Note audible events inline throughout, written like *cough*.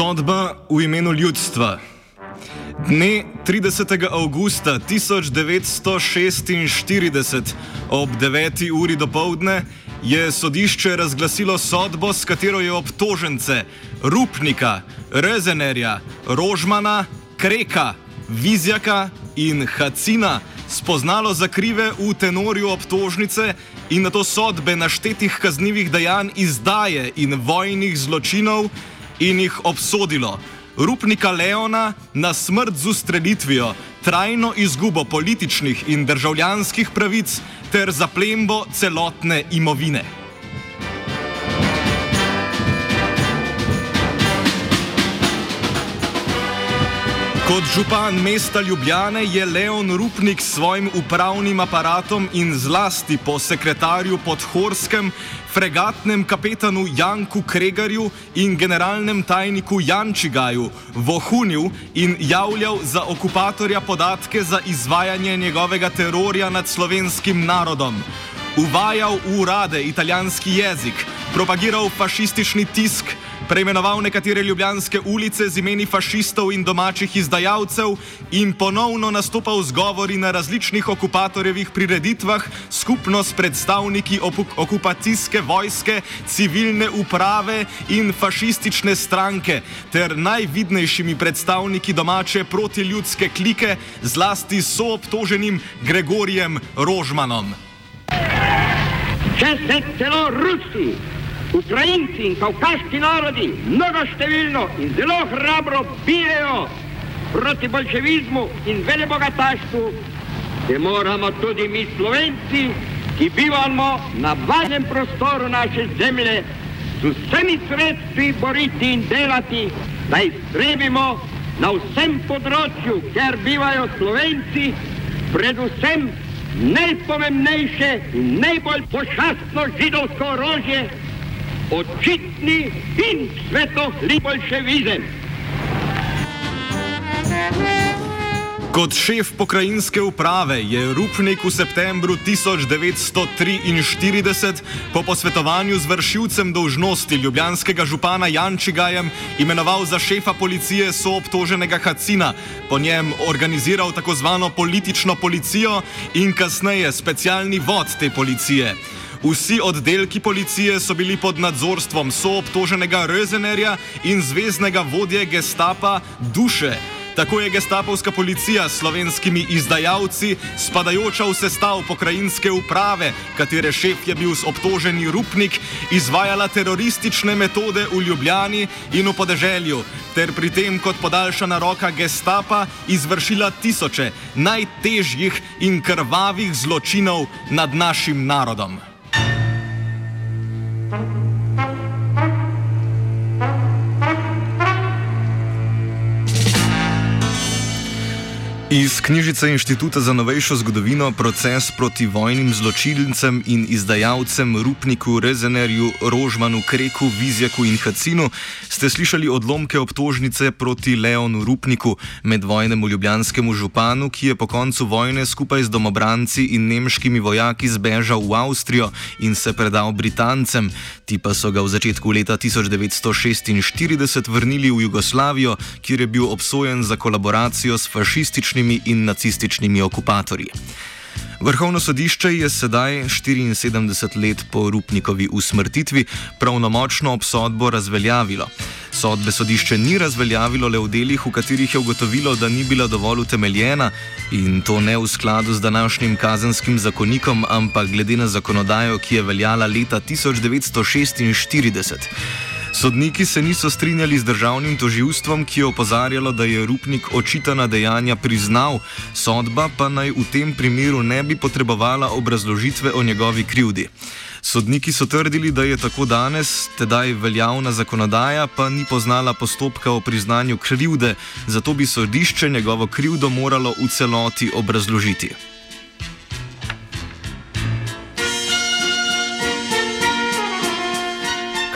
Sodba v imenu ljudstva. Dne 30. avgusta 1946 ob 9. uri dopoledne je sodišče razglasilo sodbo, s katero je obtožence Rupnika, Rezenerja, Rožmana, Kreka, Vizjaka in Hacina spoznalo za krive v tenorju obtožnice in na to sodbe naštetih kaznjivih dejanj izdaje in vojnih zločinov in jih obsodilo. Rupnika Leona na smrt z ustrelitvijo, trajno izgubo političnih in državljanskih pravic ter zaplembo celotne imovine. Kot župan mesta Ljubljane je Leon Rupnik s svojim upravnim aparatom in zlasti po sekretarju Podhorskem, fregatnem kapetanu Janku Kregarju in generalnem tajniku Jančigaju vohunil in javljal za okupatorja podatke za izvajanje njegovega terorja nad slovenskim narodom. Uvajal v urade italijanski jezik, propagiral fašistični tisk, preimenoval nekatere ljubljanske ulice z imeni fašistov in domačih izdajalcev in ponovno nastopal z govori na različnih okupatorjevih prireditvah skupno s predstavniki okupacijske vojske, civilne uprave in fašistične stranke ter najvidnejšimi predstavniki domače protiljudske klike, zlasti soobtoženim Gregorijem Rožmanom. Če se celo Rusi Ukrajinci in kavkaški narodi mnogoštevilno in zelo hrabro bijejo proti bolševizmu in velebogataštvu, se moramo tudi mi Slovenci, ki bivamo na valnem prostoru naše zemlje, z vsemi sredstvi boriti in delati, da iztrebimo na vsem področju, ker bivajo Slovenci, predvsem najpomembnejše in najbolj pošastno židovsko orožje, očitni in svetli bolševizem. Kot šef pokrajinske uprave je Rupnik v septembru 1943 po posvetovanju z vršilcem dolžnosti ljubljanskega župana Jančigajem imenoval za šefa policije soobtoženega Hacina, po njem organiziral tako zvano politično policijo in kasneje specialni vod te policije. Vsi oddelki policije so bili pod nadzorstvom soobtoženega Rözenerja in zvezdnega vodje gestapa Duše. Tako je gestapovska policija s slovenskimi izdajalci, spadajoča v sestav pokrajinske uprave, katere šef je bil obtoženi Rupnik, izvajala teroristične metode v Ljubljani in v podeželju, ter pri tem kot podaljšana roka gestapa izvršila tisoče najtežjih in krvavih zločinov nad našim narodom. Mm-hmm. Iz knjižice Inštituta za novejšo zgodovino Proces proti vojnim zločincem in izdajalcem Rupniku, Rezenerju, Rožmanu, Kreku, Vizjaku in Hacinu ste slišali odlomke obtožnice proti Leonu Rupniku, medvojnemu ljubljanskemu županu, ki je po koncu vojne skupaj z domobranci in nemškimi vojaki zbežal v Avstrijo in se predal Britancem. Ti pa so ga v začetku leta 1946 vrnili v Jugoslavijo, kjer je bil obsojen za kolaboracijo s fašističnimi in nacističnimi okupatorji. Vrhovno sodišče je sedaj 74 let po Rupnikovi usmrtitvi pravnomočno obsodbo razveljavilo. Sodbe sodišče ni razveljavilo le v delih, v katerih je ugotovilo, da ni bila dovolj utemeljena in to ne v skladu z današnjim kazenskim zakonikom, ampak glede na zakonodajo, ki je veljala leta 1946. Sodniki se niso strinjali z državnim toživstvom, ki je opozarjalo, da je Rupnik očitana dejanja priznal, sodba pa naj v tem primeru ne bi potrebovala obrazložitve o njegovi krivdi. Sodniki so trdili, da je tako danes, tedaj veljavna zakonodaja, pa ni poznala postopka o priznanju krivde, zato bi sodišče njegovo krivdo moralo v celoti obrazložiti.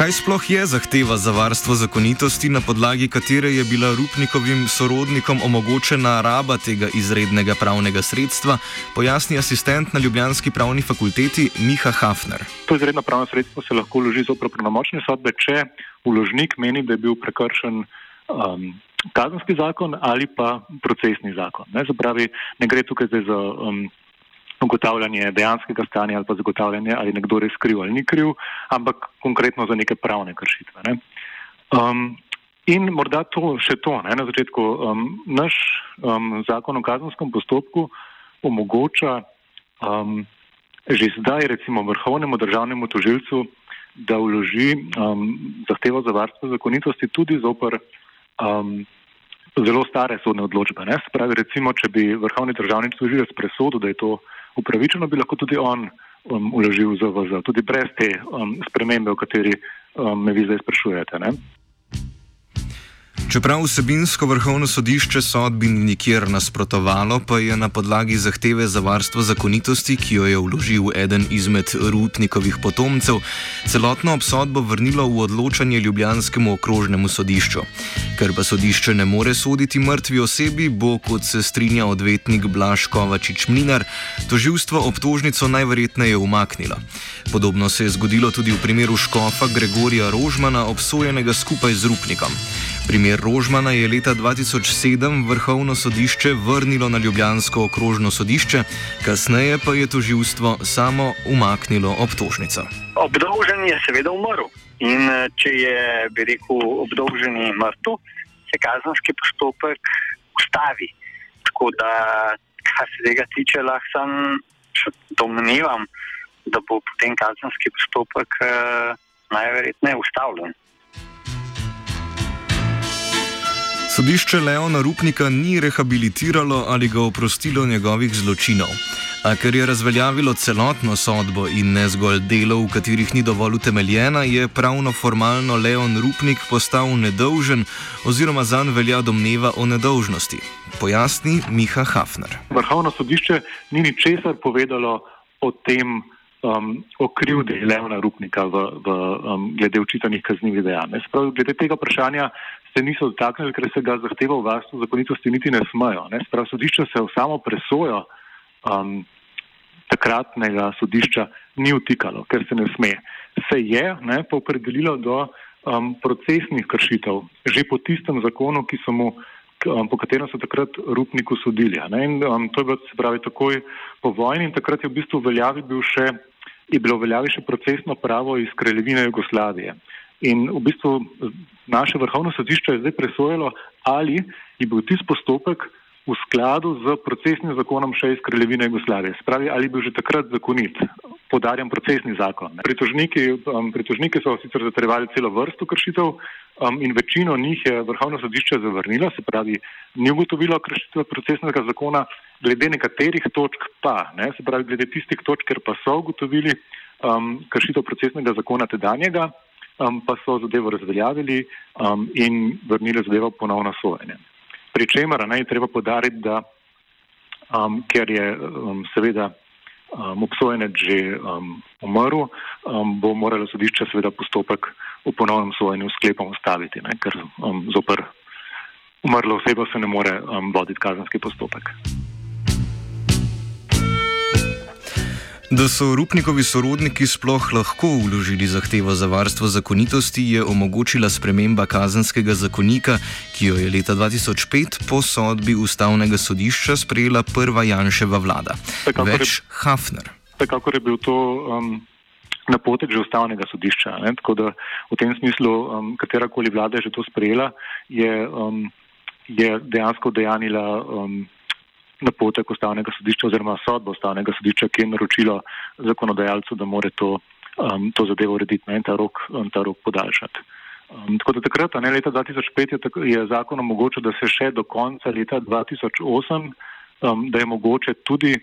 Kaj sploh je zahteva za varstvo zakonitosti, na podlagi katere je bila Rupnikovim sorodnikom omogočena raba tega izrednega pravnega sredstva, pojasni asistent na Ljubljanski pravni fakulteti Miha Hafner. To izredno pravno sredstvo se lahko vloži zopr pravnomočne sodbe, če vložnik meni, da je bil prekršen um, kazenski zakon ali pa procesni zakon. Ne, zapravi, ne gre tukaj za. Um, ugotavljanje dejanskega stanja ali pa zagotavljanje, ali nekdo res kriv ali ni kriv, ampak konkretno za neke pravne kršitve. Ne. Um, in morda to še to, ne, na začetku, um, naš um, zakon o kazenskem postopku omogoča um, že zdaj recimo vrhovnemu državnemu tožilcu, da vloži um, zahtevo za varstvo zakonitosti tudi zoper um, zelo stare sodne odločbe. Ne. Spravi recimo, če bi vrhovni državni tožilec presodil, da je to upravičeno, bi lahko tudi on um, uložil ZVZ, tudi brez te um, spremembe, o kateri um, me vi zdaj sprašujete. Ne? Čeprav vsebinsko vrhovno sodišče sodbi ni nikjer nasprotovalo, pa je na podlagi zahteve za varstvo zakonitosti, ki jo je vložil eden izmed Rupnikovih potomcev, celotno obsodbo vrnilo v odločanje Ljubljanskemu okrožnemu sodišču. Ker pa sodišče ne more soditi mrtvi osebi, bo, kot se strinja odvetnik Blaž Kovačič Mlinar, toživstvo obtožnico najverjetneje umaknilo. Podobno se je zgodilo tudi v primeru škofa Gregorija Rožmana, obsojenega skupaj z Rupnikom. Primer Rožmana je leta 2007 vrhovno sodišče vrnilo na Ljubljansko okrožno sodišče, kasneje pa je toživstvo samo umaknilo obtožnico. Obdolžen je seveda umrl in eh, če je, bi rekel, obdolženi mrtev, se kazenski postopek ustavi. Tako da, kar se tega tiče, lahko sem domnevam, da bo potem kazenski postopek eh, najverjetneje ustavljen. Sodišče Leona Rupnika ni rehabilitiralo ali ga oprostilo njegovih zločinov. A ker je razveljavilo celotno sodbo in ne zgolj delo, v katerih ni dovolj utemeljena, je pravno formalno Leon Rupnik postal nedolžen oziroma zanj velja domneva o nedolžnosti. Pojasni Miha Hafner. Vrhovno sodišče ni ničesar povedalo o tem, um, o krivdi Leona Rupnika v, v, um, glede učitanih kaznjivih dejanj. Sprav, glede tega vprašanja se niso dotaknili, ker se ga zahteva v varstvu zakonitosti niti ne smejo. Ne? Sprav sodišče se v samo presojo um, takratnega sodišča ni vtikalo, ker se ne sme. Se je ne, pa opredelilo do um, procesnih kršitev, že po tistem zakonu, ki so mu, um, po katerem so takrat Rupniku sodili. In, um, to je bilo se pravi takoj po vojni in takrat je v bistvu veljavi bil še, je bilo veljavi še procesno pravo iz kraljevine Jugoslavije. In v bistvu naše vrhovno sodišče je zdaj presojalo, ali je bil tisti postopek v skladu z procesnim zakonom še iz Kraljevine Jugoslavije. Spravi, ali je bil že takrat zakonit, podarjam procesni zakon. Pritožniki, um, pritožniki so sicer zatrjevali celo vrsto kršitev um, in večino njih je vrhovno sodišče zavrnilo, se pravi, ni ugotovilo kršitve procesnega zakona, glede nekaterih točk pa, ne, se pravi, glede tistih točk, ker pa so ugotovili um, kršitev procesnega zakona tedanjega um, pa so zadevo razveljavili um, in vrnili zadevo ponovno sojenje. Pričemer naj treba podariti, da um, ker je um, seveda um, obsojenec že um, umrl, um, bo moralo sodišče seveda postopek v ponovnem sojenju sklepom ustaviti, ne, ker um, zoper umrlo osebo se ne more um, voditi kazenski postopek. Da so Rupnikovi sorodniki sploh lahko vložili zahtevo za varstvo zakonitosti, je omogočila sprememba kazenskega zakonika, ki jo je leta 2005 po sodbi ustavnega sodišča sprejela prva Janševa vlada. Več Hafner. Tako je bil to um, napotek že ustavnega sodišča. Ne? Tako da v tem smislu, um, katerakoli vlada je že to sprejela, je, um, je dejansko dejanila. Um, napotek ustavnega sodišča oziroma sodbo ustavnega sodišča, ki je naročilo zakonodajalcu, da more to, um, to zadevo urediti in ta rok, um, ta rok podaljšati. Um, tako da takrat, ne leta 2005, je, tako, je zakon omogočil, da se še do konca leta 2008, um, da je mogoče tudi,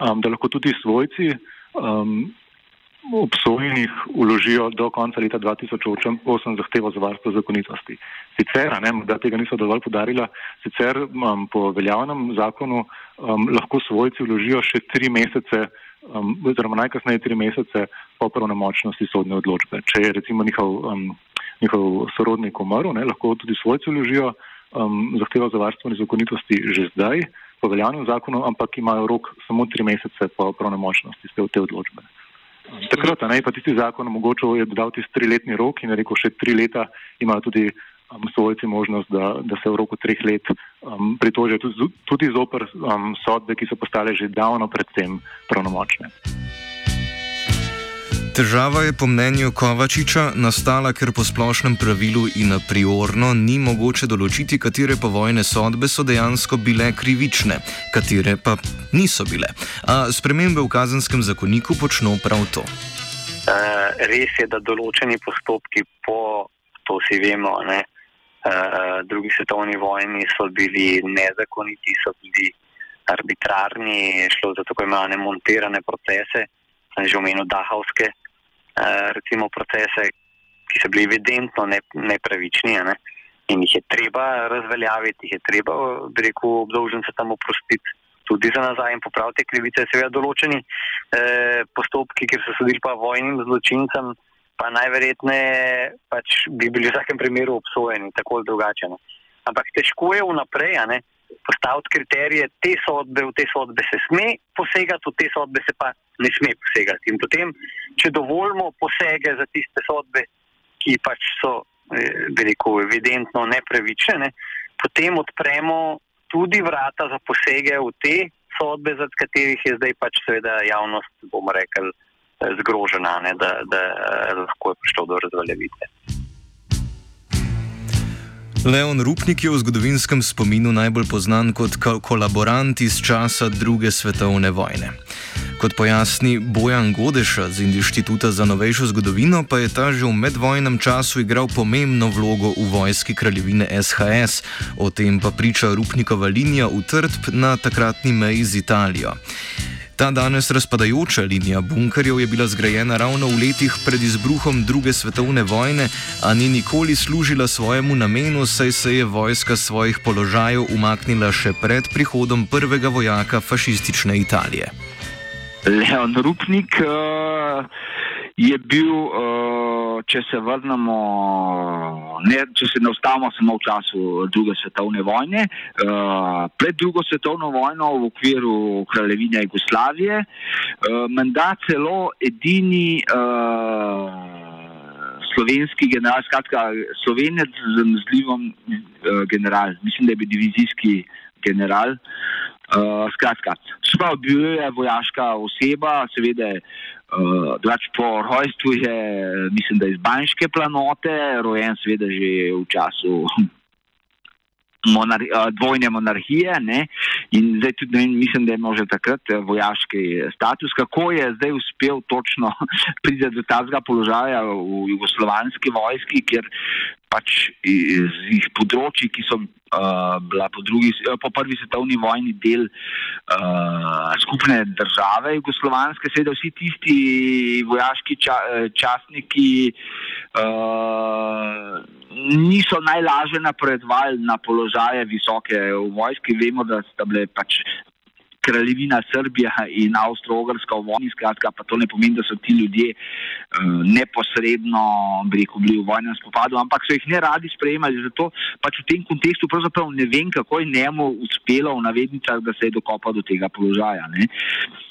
um, da lahko tudi svojci um, obsojenih uložijo do konca leta 2008 zahtevo za varstvo zakonitosti. Sicer, ne, da tega niso dovolj podarila, sicer um, po veljavnem zakonu um, lahko svojci uložijo še tri mesece, um, oziroma najkasneje tri mesece po pravnomočnosti sodne odločbe. Če je recimo njihov, um, njihov sorodnik umrl, ne, lahko tudi svojci uložijo um, zahtevo za varstvo zakonitosti že zdaj po veljavnem zakonu, ampak imajo rok samo tri mesece po pravnomočnosti te odločbe. Takrat je pa tisti zakon omogočil, je dal tisti triletni rok in je rekel, še tri leta imajo tudi um, svojci možnost, da, da se v roku treh let um, pritožijo tudi, tudi zoper um, sodbe, ki so postale že davno predtem pravnomočne. Težava je po mnenju Kovačiča nastala, ker po splošnem pravilu in a priorno ni mogoče določiti, katere povojne sodbe so dejansko bile krivične, katere pa niso bile. A spremembe v kazenskem zakoniku počno prav to. Uh, res je, da določeni postopki po, to vsi vemo, ne, uh, drugi svetovni vojni so bili nezakoniti, so bili arbitrarni, šlo za tako imenovane montirane procese, sem že omenil Dahovske. Eh, recimo procese, ki so bili evidentno ne, nepravični ne? in jih je treba razveljaviti, jih je treba, bi rekel, obdolžen se tam oprostiti tudi za nazaj in popraviti krivice, seveda določeni eh, postopki, kjer so sodili pa vojnim zločincem, pa najverjetneje pač bi bili v vsakem primeru obsojeni, tako ali drugače. Ne? Ampak težko je vnaprej, ne? Postaviti kriterije, te sodbe, v te sodbe se sme posegati, v te sodbe se pa ne sme posegati. In potem, če dovolimo posege za tiste sodbe, ki pač so, eh, bi rekel, evidentno nepravične, ne, potem odpremo tudi vrata za posege v te sodbe, za katerih je zdaj pač seveda javnost, bomo rekli, eh, zgrožena, ne, da, da eh, lahko je prišlo do razveljavitve. Leon Rupnik je v zgodovinskem spominu najbolj znan kot kolaborant iz časa druge svetovne vojne. Kot pojasni Bojan Godeša z Inštituta za novejšo zgodovino, pa je ta že v medvojnem času igral pomembno vlogo v vojski kraljevine SHS, o tem pa priča Rupnikova linija v Trdp na takratni meji z Italijo. Ta danes razpadajoča linija bunkerjev je bila zgrajena ravno v letih pred izbruhom druge svetovne vojne, a ni nikoli služila svojemu namenu, saj se je vojska svojih položajev umaknila še pred prihodom prvega vojaka fašistične Italije. Leon Rupnik uh, je bil. Uh če se vrnemo, ne, če se ne ustavimo samo v času druge svetovne vojne, uh, pred drugo svetovno vojno v okviru kraljevine Jugoslavije, uh, menda celo edini uh, slovenski general, skratka slovenec z zlivom uh, general, mislim, da je bil divizijski general. Uh, skratka, sprav bil je vojaška oseba, seveda Uh, po rojstvu je, mislim, da iz Banjske planote, rojen seveda že v času *laughs* monar uh, dvojne monarhije ne? in zdaj tudi ne, mislim, da je imel že takrat eh, vojaški status. Kako je zdaj uspel točno *laughs* priti do tazga položaja v jugoslovanski vojski, kjer pač iz, iz področji, ki so uh, bila po, drugi, po prvi svetovni vojni del uh, skupne države, jugoslovanske, seveda vsi tisti vojaški ča, častniki uh, niso najlažje napredovali na položaje visoke v vojski. Vemo, da sta bile pač kraljevina Srbija in Avstralska v vojni, skratka, pa to ne pomeni, da so ti ljudje uh, neposredno rekel, bili v vojnem spopadu, ampak so jih ne radi sprejemali. Zato pač v tem kontekstu pravzaprav ne vem, kako je njemu uspelo v navednicah, da se je dokopal do tega položaja. Ne.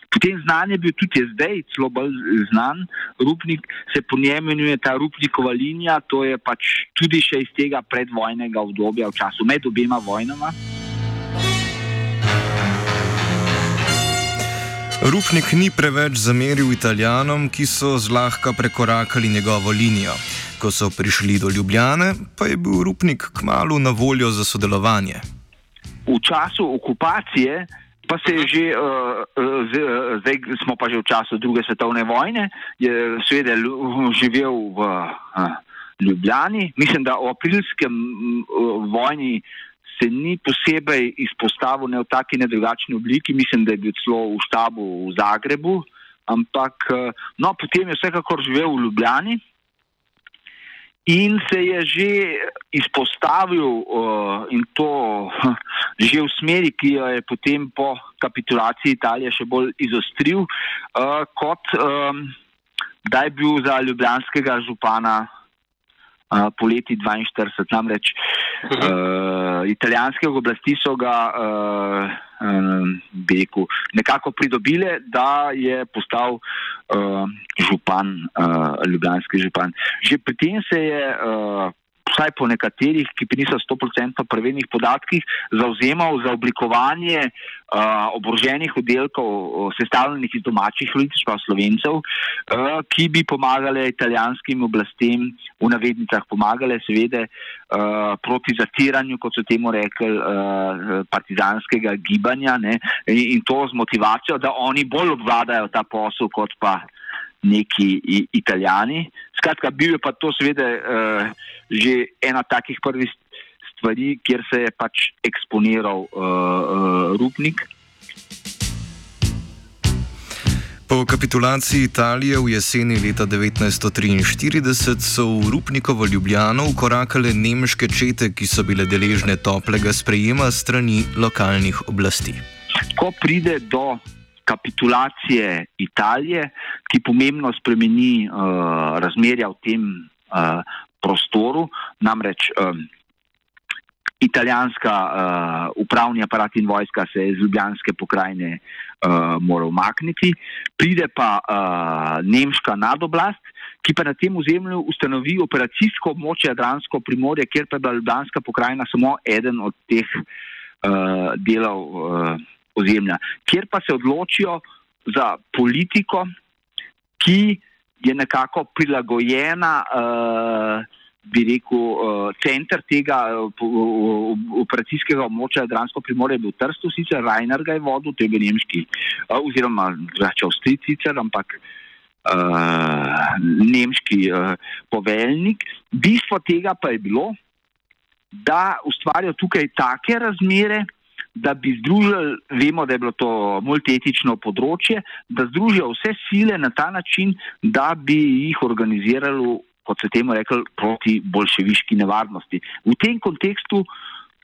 Potem znan je bil tudi zdaj, celo bolj znan rupnik, se po njem imenuje ta rupnikova linija, to je pač tudi še iz tega predvojnega obdobja v času med obema vojnama. Rupnik ni preveč zameril Italijanom, ki so zlahka prekorakali njegovo linijo. Ko so prišli do Ljubljane, pa je bil Rupnik kmalo na voljo za sodelovanje. V času okupacije pa se je že, uh, uh, zdaj smo pa že v času druge svetovne vojne, je seveda živel v uh, Ljubljani. Mislim, da o aprilskem uh, vojni se ni posebej izpostavil ne v taki ne drugačni obliki, mislim, da je bil celo v štabu v Zagrebu, ampak uh, no, potem je vsekakor živel v Ljubljani. In se je že izpostavil, uh, in to *laughs* že v smeri, ki jo je potem po kapitulaciji Italije še bolj izostril, uh, kot da je bil za ljubljanskega župana uh, poleti 42. Namreč uh, italijanske oblasti so ga. Uh, Beku, nekako pridobile, da je postal uh, župan, uh, ljubljanski župan. Že pri tem se je, uh, vsaj po nekaterih, ki niso 100% preverjenih podatkih, zauzemal za oblikovanje uh, oboroženih oddelkov, sestavljenih iz domačih ljudi, pa slovencev, uh, ki bi pomagali italijanskim oblastem, v navednicah pomagali, seveda, uh, proti zatiranju, kot so temu rekli, uh, partizanskega gibanja ne, in, in to z motivacijo, da oni bolj obvladajo ta posel, kot pa neki italijani. Skratka, bil je pa to seveda uh, že ena takih prvih stvari, kjer se je pač eksponiral uh, uh, Rupnik. Po kapitulaciji Italije v jeseni leta 1943 so v Rupnikovo Ljubljano ukorakale nemške čete, ki so bile deležne toplega sprejema strani lokalnih oblasti. Ko pride do kapitulacije Italije, ki pomembno spremeni uh, razmerja v tem uh, prostoru, namreč um, italijanska uh, upravni aparat in vojska se iz Ljubljanske pokrajine uh, mora umakniti, pride pa uh, nemška nadoblast, ki pa na tem ozemlju ustanovi operacijsko območje Adransko primorje, kjer pa je bila Ljubljanska pokrajina samo eden od teh uh, delov. Uh, ozemlja, kjer pa se odločijo za politiko, ki je nekako prilagojena, uh, bi rekel, uh, center tega uh, operacijskega območja Dransko primorje je bil Trsto, sicer Rainer ga je vodil, to je bil nemški, uh, oziroma drugače Avstrijci, sicer, ampak uh, nemški uh, poveljnik. Bistvo tega pa je bilo, da ustvarijo tukaj take razmere, da bi združili, vemo, da je bilo to multietično področje, da združijo vse sile na ta način, da bi jih organizirali, kot se temu rekli, proti bolševiški nevarnosti. V tem kontekstu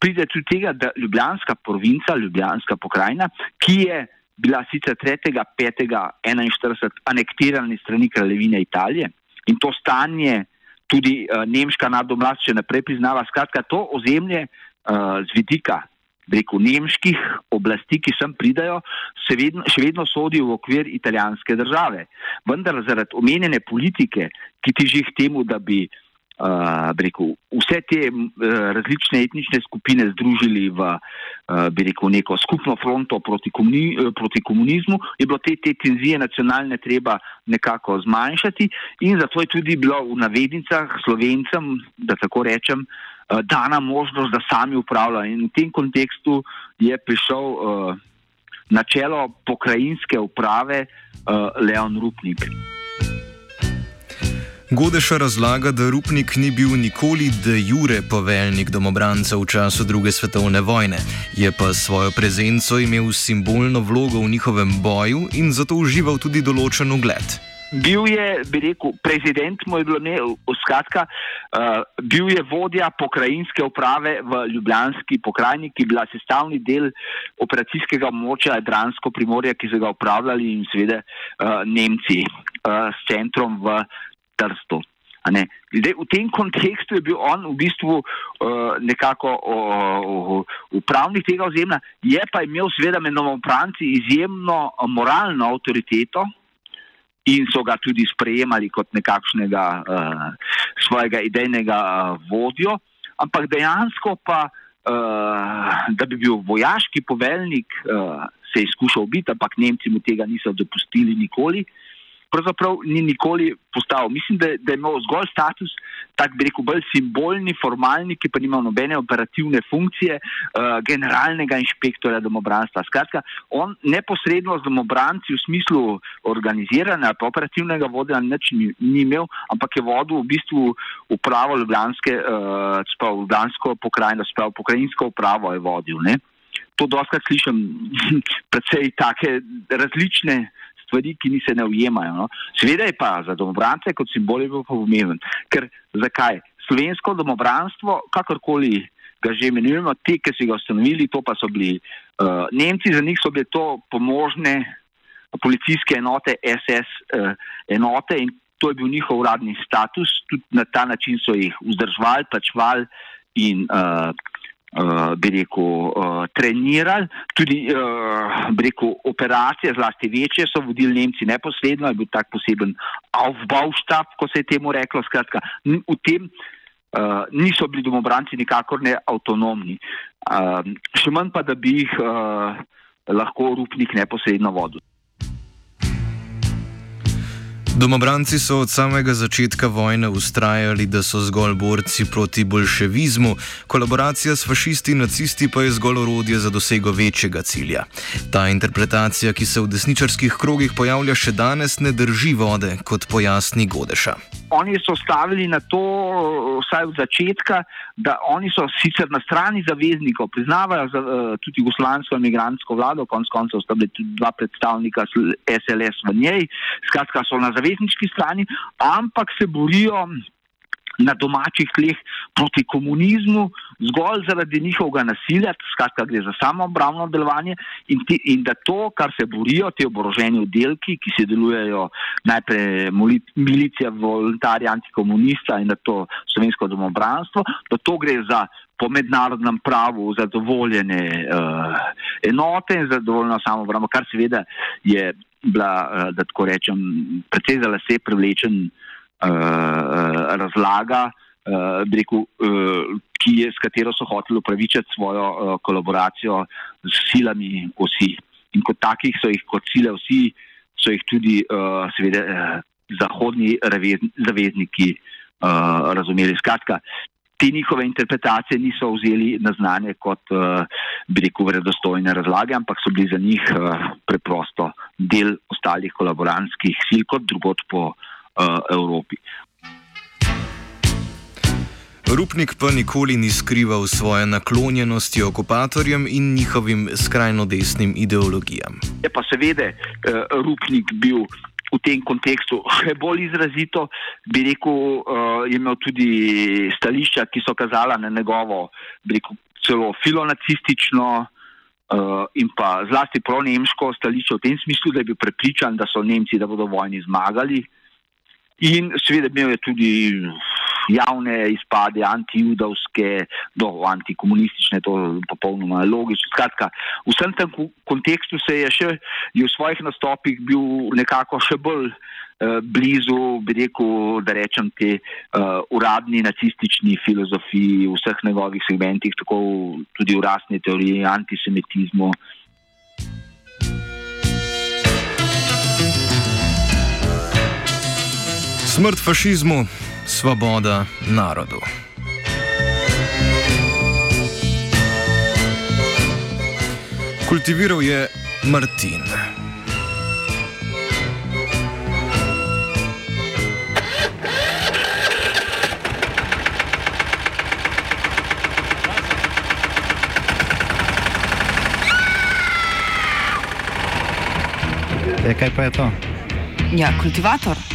pride tudi tega, da Ljubljanska provinca, Ljubljanska pokrajina, ki je bila sicer 3. 5. 41 anektirana strani kraljevine Italije in to stanje tudi uh, nemška nadomlast še naprej priznava, skratka to ozemlje uh, z vidika rekel, nemških oblasti, ki sem pridajo, vedno, še vedno sodijo v okvir italijanske države. Vendar zaradi omenjene politike, ki tiži k temu, da bi uh, rekel, vse te uh, različne etnične skupine združili v uh, rekel, neko skupno fronto proti, komuni, uh, proti komunizmu, je bilo te, te tenzije nacionalne treba nekako zmanjšati in zato je tudi bilo v navednicah slovencem, da tako rečem, uh, dana možnost, da sami upravljajo. In v tem kontekstu je prišel uh, na čelo pokrajinske uprave uh, Leon Rupnik. Godeša razlaga, da Rupnik ni bil nikoli de jure poveljnik domobrancev v času druge svetovne vojne, je pa svojo prezenco imel simbolno vlogo v njihovem boju in zato užival tudi določen ugled. Bil je, bi rekel, prezident, moj bilo ne, skratka, uh, bil je vodja pokrajinske uprave v Ljubljanski pokrajini, ki je bila sestavni del operacijskega območja Dransko primorje, ki so ga upravljali in seveda uh, Nemci uh, s centrom v Trstu. Zdaj, v tem kontekstu je bil on v bistvu uh, nekako uh, upravnik tega ozemlja, je pa imel seveda med novopranci izjemno moralno avtoriteto in so ga tudi sprejemali kot nekakšnega uh, svojega idejnega uh, vodjo, ampak dejansko pa, uh, da bi bil vojaški poveljnik, uh, se je skušal biti, ampak Nemci mu tega niso dopustili nikoli. Uh, pravzaprav ni nikoli postal. Mislim, da, da je imel zgolj status, tako bi rekel, bolj simbolni, formalni, ki pa nima nobene operativne funkcije uh, generalnega inšpektorja domobranstva. Skratka, on neposredno z domobranci v smislu organiziranja ali operativnega vodenja nič ni, ni imel, ampak je vodil v bistvu upravo Ljubljanske, uh, sprav, Ljubljansko pokrajino, sprav, pokrajinsko upravo je vodil. Ne? To doskrat slišim, *laughs* predvsej take različne stvari, ki ni se ne ujemajo. No. Sveda je pa za domobrance kot simbol je bil pomemben. Ker zakaj? Slovensko domobranstvo, kakorkoli ga že imenujemo, ti, ki so ga ustanovili, to pa so bili uh, Nemci, za njih so bile to pomožne policijske enote, SS uh, eh, enote in to je bil njihov uradni status. Tudi na ta način so jih vzdržvali, plačvali in uh, uh, bi rekel, uh, trenirali. Tudi, uh, bi rekel, operacije, zlasti večje, so vodili Nemci neposredno, je bil tak poseben avbavštab, ko se je temu reklo. Skratka, v tem uh, niso bili domobranci nikakor ne avtonomni. Uh, še manj pa, da bi jih uh, lahko rupnik neposredno vodil. Domobranci so od samega začetka vojne ustrajali, da so zgolj borci proti bolševizmu, kolaboracija s fašisti in nacisti pa je zgolj orodje za dosego večjega cilja. Ta interpretacija, ki se v desničarskih krogih pojavlja še danes, ne drži vode, kot pojasni Godeša. Oni so stavili na to, vsaj od začetka, da oni so sicer na strani zaveznikov, priznavajo za, uh, tudi jugoslavijsko imigransko vlado, konec koncev sta bili tudi dva predstavnika SLS v njej, skratka so na zavezniški strani, ampak se borijo na domačih tleh proti komunizmu, zgolj zaradi njihovega nasilja, skratka gre za samo obravno delovanje in, ti, in da to, kar se borijo, ti oboroženi oddelki, ki se delujejo najprej milicija, voluntarji, antikomunista in da to slovensko domobranstvo, da to gre za po mednarodnem pravu zadovoljene uh, enote in zadovoljeno samo obrambo, kar seveda je bila, uh, da tako rečem, precej za lase privlečen razlaga, uh, rekel, uh, je, s katero so hoteli upravičiti svojo uh, kolaboracijo z silami osi. In kot takih so jih kot sile vsi, so jih tudi uh, seveda uh, zahodni zavezniki uh, razumeli. Skratka, te njihove interpretacije niso vzeli na znanje kot, uh, bi rekel, vredostojne razlage, ampak so bili za njih uh, preprosto del ostalih kolaborantskih sil kot drugot po uh, Evropi. Rupnik pa nikoli ni skrival svoje naklonjenosti okupatorjem in njihovim skrajno desnim ideologijam. Je pa seveda uh, Rupnik bil v tem kontekstu še bolj izrazito, bi rekel, uh, je imel tudi stališča, ki so kazala na njegovo, bi rekel, celo filonacistično. Uh, in pa zlasti pro-nemško stališče v tem smislu, da je bil prepričan, da so Nemci, da bodo vojni zmagali, In seveda imel je tudi javne izpade, antijudovske, do antikomunistične, to je popolnoma logično. Skratka, v vsem tem kontekstu se je še je v svojih nastopih bil nekako še bolj uh, blizu, bi rekel, da rečem, te uh, uradni nacistični filozofiji v vseh njegovih segmentih, tako tudi v rasni teoriji, antisemitizmu. Smrt fašizmu, svoboda narodu. Kultiviral je Martin. E, kaj pa je to? Ja, kultivator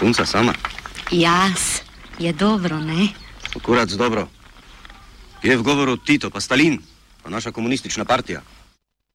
Punca sama? Jaz, je dobro, ne? Kurac dobro. Je v govoru Tito, pa Stalin, pa naša komunistična partija.